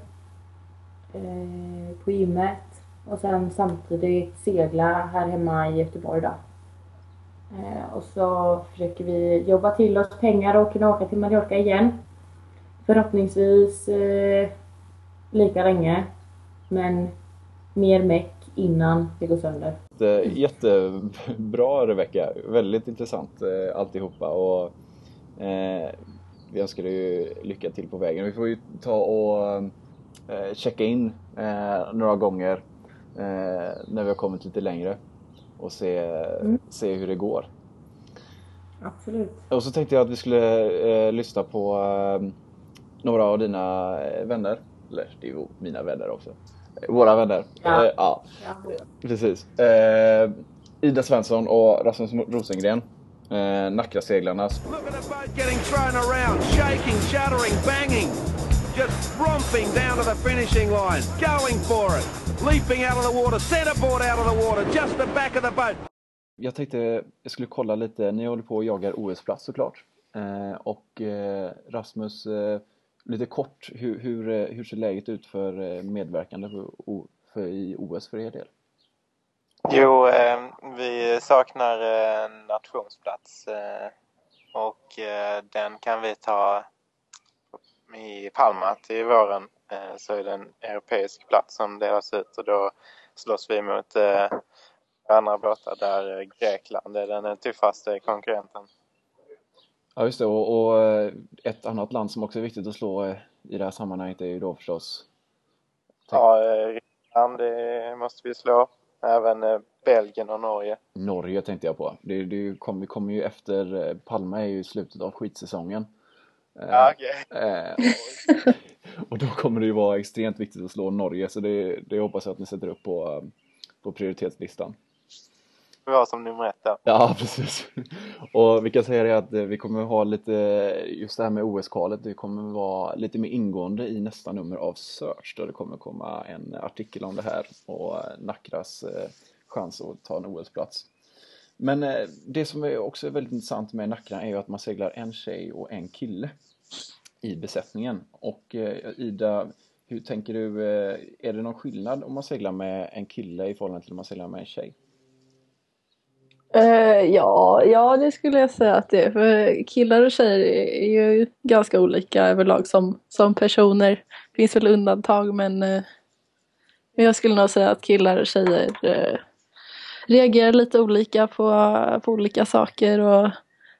Speaker 2: Eh, på gymmet. Och sen samtidigt segla här hemma i Göteborg då. Eh, och så försöker vi jobba till oss pengar och kunna åka till Mallorca igen. Förhoppningsvis eh, lika länge. Men mer meck innan det går sönder.
Speaker 1: Jättebra Rebecka, väldigt intressant eh, alltihopa och eh, vi önskar dig lycka till på vägen. Vi får ju ta och checka in eh, några gånger eh, när vi har kommit lite längre och se,
Speaker 2: Mm.
Speaker 1: se hur det går.
Speaker 2: Absolut.
Speaker 1: Och så tänkte jag att vi skulle eh, lyssna på eh, några av dina eh, vänner. Eller det är ju mina vänner också. Eh, Våra vänner.
Speaker 2: Ja.
Speaker 1: Eh, ja.
Speaker 2: Ja.
Speaker 1: Precis. Eh, Ida Svensson och Rasmus Rosengren. Eh, Nackaseglarnas.
Speaker 3: Look at the boat getting thrown around, shaking, shuddering, banging. Just romping down to the finishing line, going for it. Leaping out of the water, centerboard out of the water, just the back of the boat.
Speaker 1: Jag tänkte jag skulle kolla lite, ni håller på och jagar OS-plats såklart. Eh, och eh, Rasmus, eh, lite kort, hur, hur, eh, hur ser läget ut för eh, medverkande för, O- för, i OS för er del?
Speaker 5: Jo, eh, vi saknar eh, nationsplats eh, och eh, den kan vi ta i Palma till våren. Eh, så är det en europeisk plats som delas ut och då slåss vi mot eh, andra båtar där Grekland är den tuffaste konkurrenten.
Speaker 1: Ja just det och, och eh, ett annat land som också är viktigt att slå eh, i det här sammanhanget är ju då förstås
Speaker 5: Ja, eh, Ryssland det måste vi slå. Även eh, Belgien och Norge.
Speaker 1: Norge tänkte jag på. Det, det kommer, kommer ju efter, eh, Palma är ju slutet av skitsäsongen. Eh,
Speaker 5: Ja, okej.
Speaker 1: eh, och då kommer det ju vara extremt viktigt att slå Norge så det, det hoppas jag att ni sätter upp på, eh, på prioritetslistan.
Speaker 5: Vi var som nummer ett då.
Speaker 1: Ja, precis. Och vi kan säga det att vi kommer ha lite, just det här med OS-kvalet, det kommer vara lite mer ingående i nästa nummer av Search där det kommer komma en artikel om det här och Nackras chans att ta en OS-plats. Men eh, det som är också är väldigt intressant med Nackra är ju att man seglar en tjej och en kille i besättningen. Och eh, Ida, hur tänker du, eh, är det någon skillnad om man seglar med en kille i förhållande till om man seglar med en tjej?
Speaker 6: Uh, ja, ja, det skulle jag säga att det är. För killar och tjejer är ju ganska olika överlag som, som personer. Det finns väl undantag men uh, jag skulle nog säga att killar och tjejer uh, reagerar lite olika på, på olika saker och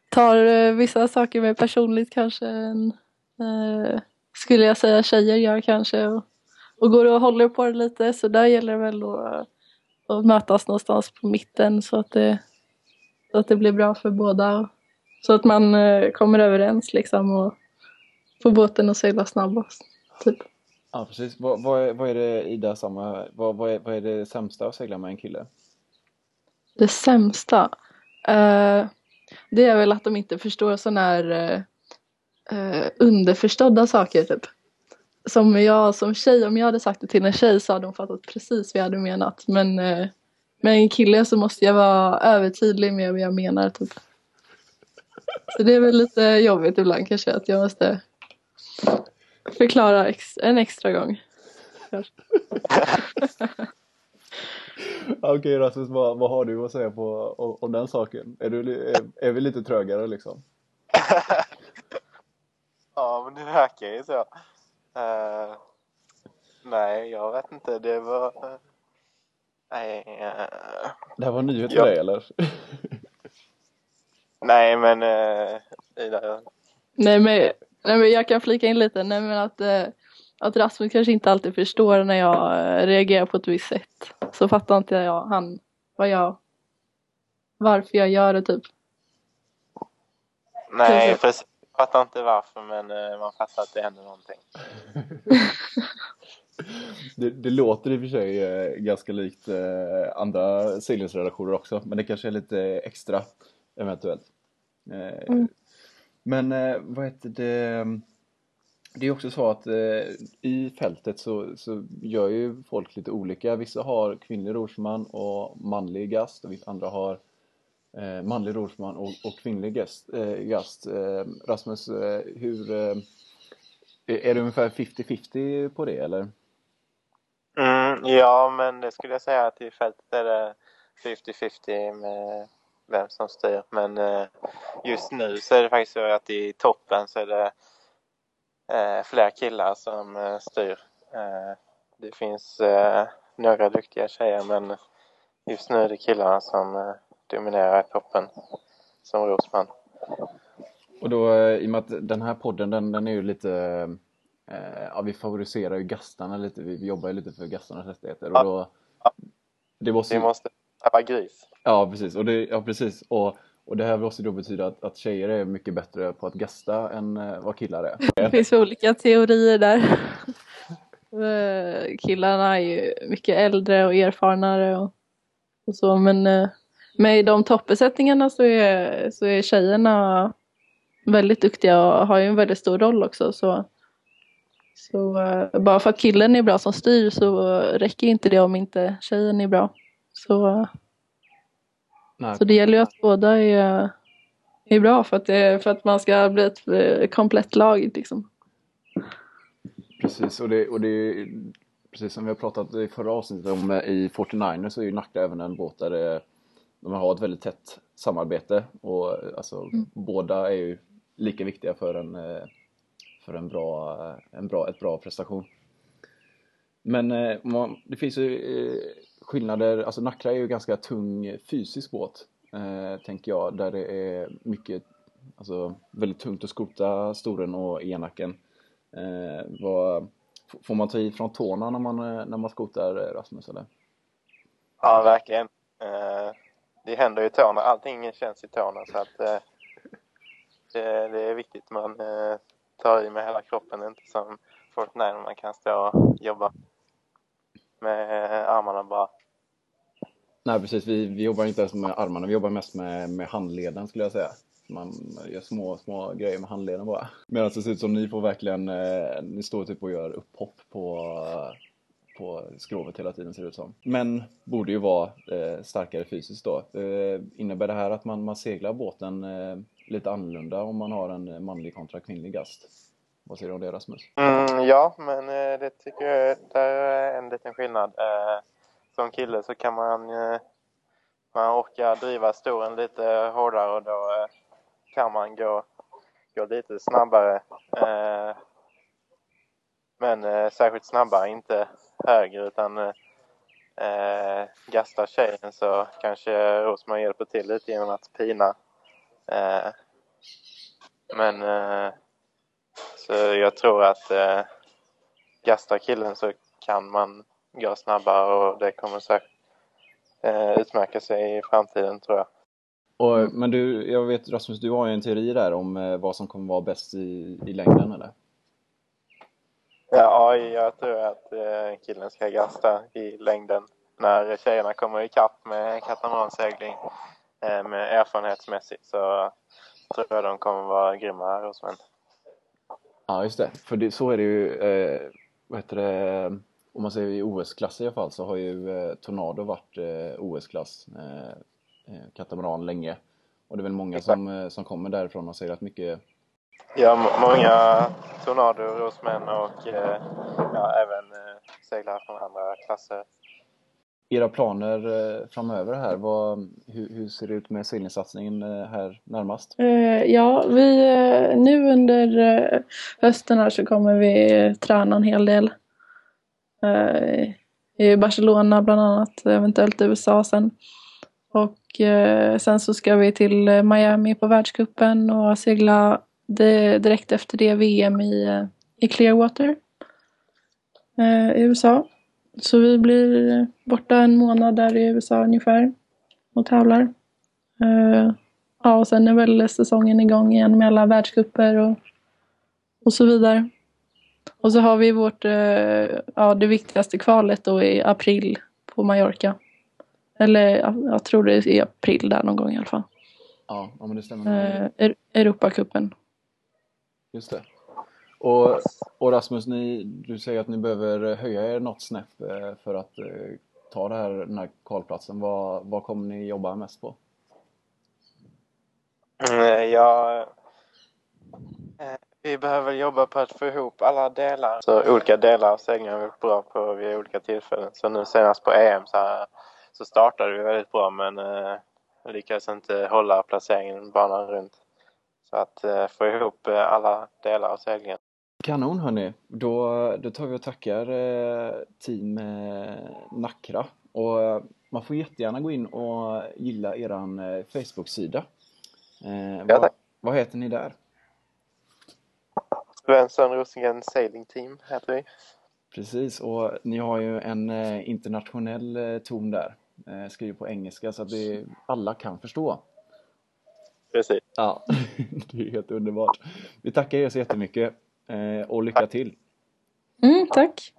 Speaker 6: tar eh, vissa saker mer personligt kanske än eh, skulle jag säga tjejer gör kanske. Och, och går och håller på det lite så där gäller det väl att, att mötas någonstans på mitten så att det så att det blir bra för båda. Så att man eh, kommer överens liksom och får båten att segla snabbast. Typ.
Speaker 1: Ja precis. Vad, vad, är, vad är det Ida samma, vad, vad, är, vad är det sämsta att segla med en kille?
Speaker 6: Det sämsta? Uh, det är väl att de inte förstår sådana här uh, underförstådda saker typ. Som jag som tjej, om jag hade sagt det till en tjej så hade hon fattat precis vad jag hade menat. Men uh, med en kille så måste jag vara övertydlig med vad jag menar typ. Så det är väl lite jobbigt ibland kanske att jag måste förklara ex en extra gång.
Speaker 1: Okej Rasmus, vad, vad har du att säga på, om, om den saken? Är, du, är, är vi lite trögare liksom?
Speaker 5: Ja, men det verkar ju så. Eh, nej, jag vet inte. Det var... eh, nej, eh,
Speaker 1: Det här var en nyhet för
Speaker 5: Ja.
Speaker 1: dig eller?
Speaker 5: nej, men... Uh, Ida,
Speaker 6: Nej men, nej men jag kan flika in lite, nej men att, eh, att Rasmus kanske inte alltid förstår när jag eh, reagerar på ett visst sätt. Så fattar inte jag han, vad jag, varför jag gör det typ.
Speaker 5: nej,
Speaker 6: Precis.
Speaker 5: Jag fattar inte varför, men eh, man fattar att det händer någonting.
Speaker 1: Det, det låter i och för sig eh, ganska likt andra seglingsredaktioner också, men det kanske är lite extra eventuellt.
Speaker 6: Mm.
Speaker 1: Men vad heter det? Det är också så att eh, i fältet så, så gör ju folk lite olika. Vissa har kvinnlig rorsman och manlig gast och vissa andra har eh, manlig rorsman och, och kvinnlig gast. Eh, gast. Eh, Rasmus, eh, hur eh, är det ungefär 50-50 på det eller?
Speaker 5: Mm, ja, men det skulle jag säga att i fältet är det 50-50 med vem som styr. Men eh, just nu så är det faktiskt så att i toppen så är det eh, fler killar som eh, styr. Eh, det finns eh, några duktiga tjejer men just nu är det killarna som eh, dominerar i toppen som Rosman.
Speaker 1: Och då eh, i och med att den här podden den, den är ju lite ja, vi favoriserar ju gastarna lite, vi, vi jobbar ju lite för gastarnas rättigheter och då det måste,
Speaker 5: Vi måste tappa gris.
Speaker 1: ja precis och det, ja precis och, och det här måste då betyda att, att tjejer är mycket bättre på att gasta än eh, vad killar är.
Speaker 6: Det finns olika teorier där. Eh, killarna är ju mycket äldre och erfarnare och, och så men eh, med de toppbesättningarna så är, så är tjejerna väldigt duktiga och har ju en väldigt stor roll också så, så bara för att killen är bra som styr så räcker inte det om inte tjejen är bra. Så,
Speaker 1: Nej,
Speaker 6: så det gäller ju att båda är, är bra för att, det, för att man ska bli ett eh, komplett lag liksom.
Speaker 1: Precis, och det, och det precis som vi har pratat i förra avsnittet om eh, i 49ers så är ju Nacka även en båt där det, de har ett väldigt tätt samarbete och eh, alltså båda är ju lika viktiga för en, eh, för en bra, en bra, ett bra prestation. Men eh, man, det finns ju eh, skillnader, alltså Nacka är ju ganska tung fysisk båt eh, tänker jag där det är mycket, alltså väldigt tungt att skota storen och enacken. Eh, vad, får man ta i från tårna när man, eh, när man skotar eh, Rasmus eller?
Speaker 5: Ja, verkligen. Eh, det händer i tårna. Allting känns i tårna så att eh, det, det är viktigt. Man eh, tar i med hela kroppen, inte som Fortnite man kan stå och jobba med armarna bara.
Speaker 1: Nej precis, vi, vi jobbar inte ens med armarna, vi jobbar mest med, med handleden skulle jag säga. Man gör små, små grejer med handleden bara. Medan det ser ut som ni får verkligen, eh, ni står typ och gör upphopp på, på skrovet hela tiden ser det ut som. Men borde ju vara eh, starkare fysiskt då. Eh, innebär det här att man, man seglar båten eh, lite annorlunda om man har en manlig kontra kvinnlig gast? Vad säger du om det Rasmus?
Speaker 5: Mm, ja, men eh, det tycker jag där är en liten skillnad. Eh, som kille så kan man, eh, man orka driva storen lite hårdare och då eh, kan man gå, gå lite snabbare. Eh, men eh, särskilt snabbare, inte högre utan eh, eh gastar tjejen så kanske Rosman hjälper till lite genom att pina. Eh, men eh, så jag tror att eh, gastar killen så kan man gå snabbare och det kommer säkert eh, utmärka sig i framtiden tror jag.
Speaker 1: Och, Men du, jag vet Rasmus, du har ju en teori där om eh, vad som kommer vara bäst i, i längden eller?
Speaker 5: Ja, jag tror att eh, killen ska gasta i längden när tjejerna kommer ikapp med katamaransegling eh, med erfarenhetsmässigt så tror jag de kommer vara grymma Rosman.
Speaker 1: Ja, just det. För det, så är det ju, eh, vad heter det, om man säger i OS-klass i alla fall så har ju eh, Tornado varit eh, OS-klass, eh, eh, katamaran länge. Och det är väl många som, eh, som kommer därifrån och säger att mycket,
Speaker 5: Ja, många Tornado, Rosmän och ja, även seglare från andra klasser
Speaker 1: era planer eh, framöver här, vad, hur, hur ser det ut med seglingssatsningen eh, här närmast?
Speaker 6: Eh, ja, vi, nu under hösten här så kommer vi träna en hel del. I Barcelona bland annat, eventuellt USA sen. Och sen så ska vi till Miami på världscupen och segla direkt efter det VM i, i Clearwater i USA. Så vi blir borta en månad där i USA ungefär och tävlar. Eh, Ja, och sen är väl säsongen igång igen med alla världscuper och, och så vidare. Och så har vi vårt, eh, ja det viktigaste kvalet då i april på Mallorca. Eller ja, jag tror det är i april där någon gång i alla fall.
Speaker 1: Ja, ja men det stämmer.
Speaker 6: Eh, Europacupen.
Speaker 1: Just det. Och, och Rasmus, ni, du säger att ni behöver höja er något snäpp eh, för att eh, ta det här, den här kvalplatsen. Vad, vad kommer ni jobba mest på?
Speaker 5: Mm, eh, ja, vi behöver jobba på att få ihop alla delar. Så olika delar av seglingen har vi varit bra på vid olika tillfällen. Så nu senast på EM så, här, så startade vi väldigt bra men eh, lyckades inte hålla placeringen banan runt. Så att eh, få ihop alla delar av seglingen.
Speaker 1: Kanon hörni, då, då tar vi och tackar eh, team eh, Nackra. Och eh, man får jättegärna gå in och gilla eran eh, Facebook-sida. Eh,
Speaker 5: Ja,
Speaker 1: vad, vad heter ni där?
Speaker 5: Svensson Rosengren Sailing Team heter vi.
Speaker 1: Precis, och ni har ju en eh, internationell eh, ton där. Eh, skriver på engelska så att det, alla kan förstå.
Speaker 5: Precis.
Speaker 1: Ja, det är helt underbart. Vi tackar er så jättemycket och lycka till.
Speaker 6: Mm, tack.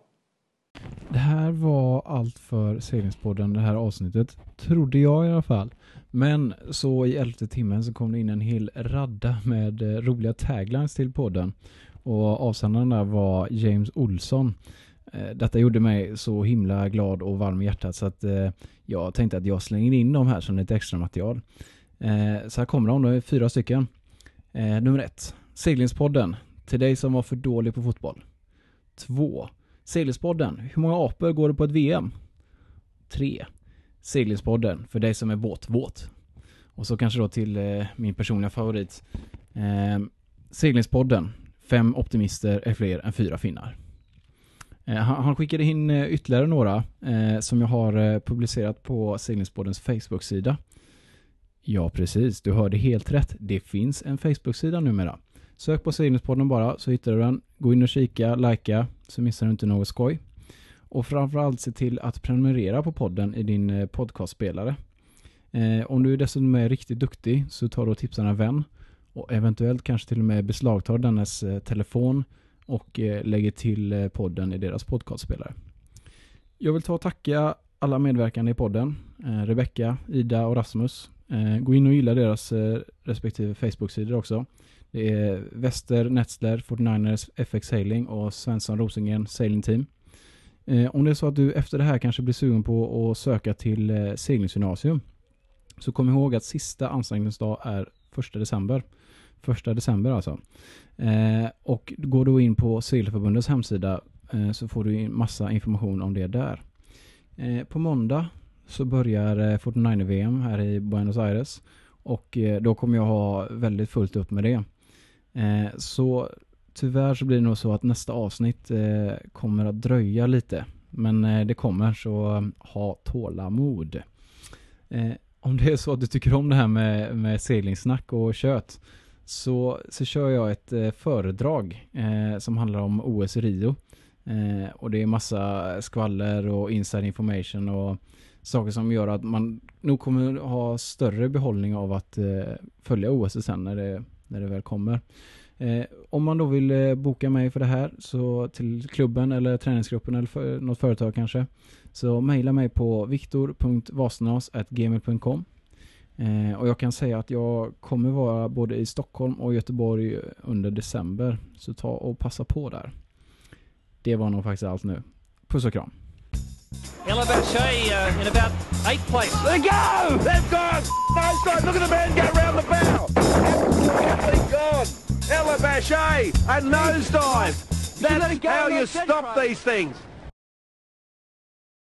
Speaker 7: Det här var allt för seglingspodden det här avsnittet. Trodde jag i alla fall. Men så i elfte timmen så kom det in en hel radda med eh, roliga taglines till podden. Och avsändaren där var James Olsson. Eh, Detta gjorde mig så himla glad och varm i hjärtat så att eh, jag tänkte att jag slänger in dem här som lite extra material. Eh, Så här kommer de, det är fyra stycken. Eh, Nummer ett, Seglingspodden. Till dig som var för dålig på fotboll. Två, Seglingspodden, hur många apor går det på ett VM? Tre. Seglingspodden, för dig som är båtvåt. Och så kanske då till eh, min personliga favorit. Eh, seglingspodden, fem optimister är fler än fyra finnar. Eh, han, han skickade in eh, ytterligare några eh, som jag har eh, publicerat på seglingspoddens Facebook-sida. Ja, precis. Du hörde helt rätt. Det finns en Facebook-sida numera. Sök på seglingspodden bara så hittar du den. Gå in och kika, likea så missar du inte något skoj. Och framförallt se till att prenumerera på podden i din eh, podcastspelare. Eh, om du dessutom är riktigt duktig så tar du och tipsar en vän och eventuellt kanske till och med beslagtar dennes eh, telefon och eh, lägger till eh, podden i deras podcastspelare. Jag vill ta och tacka alla medverkande i podden. Eh, Rebecka, Ida och Rasmus. Gå in och gilla deras respektive Facebook-sidor också. Det är Wester Netzler 49ers FX Sailing och Svensson Rosengren Sailing Team. Eh, om det är så att du efter det här kanske blir sugen på att söka till eh, seglingsgymnasium så kom ihåg att sista ansökningsdag är 1 december. 1 december alltså. Eh, och går du in på Segelförbundets hemsida så får du in massa information om det där. På måndag så börjar 49er VM här i Buenos Aires och då kommer jag ha väldigt fullt upp med det. Eh, så tyvärr så blir det nog så att nästa avsnitt eh, kommer att dröja lite. Men eh, det kommer så eh, ha tålamod. Eh, om det är så att du tycker om det här med, med seglingssnack och kött så, så kör jag ett eh, föredrag som handlar om OS i Rio. Och det är massa skvaller och inside information och saker som gör att man nog kommer ha större behållning av att eh, följa OS sen när det, när det väl kommer. Eh, om man då vill eh, boka mig för det här så till klubben eller träningsgruppen eller för, något företag kanske så mejla mig på viktor.vasnas.gmail.com eh, och jag kan säga att jag kommer vara både i Stockholm och Göteborg under december så ta och passa på där. Det var nog faktiskt allt nu. Puss och kram!
Speaker 4: Ella Boucher uh, in about eighth place.
Speaker 3: They go! They've gone! Nosedive! Look at the man go round the bow! Absolutely gone! Ella Bachet, a nosedive! That's how you stop these things.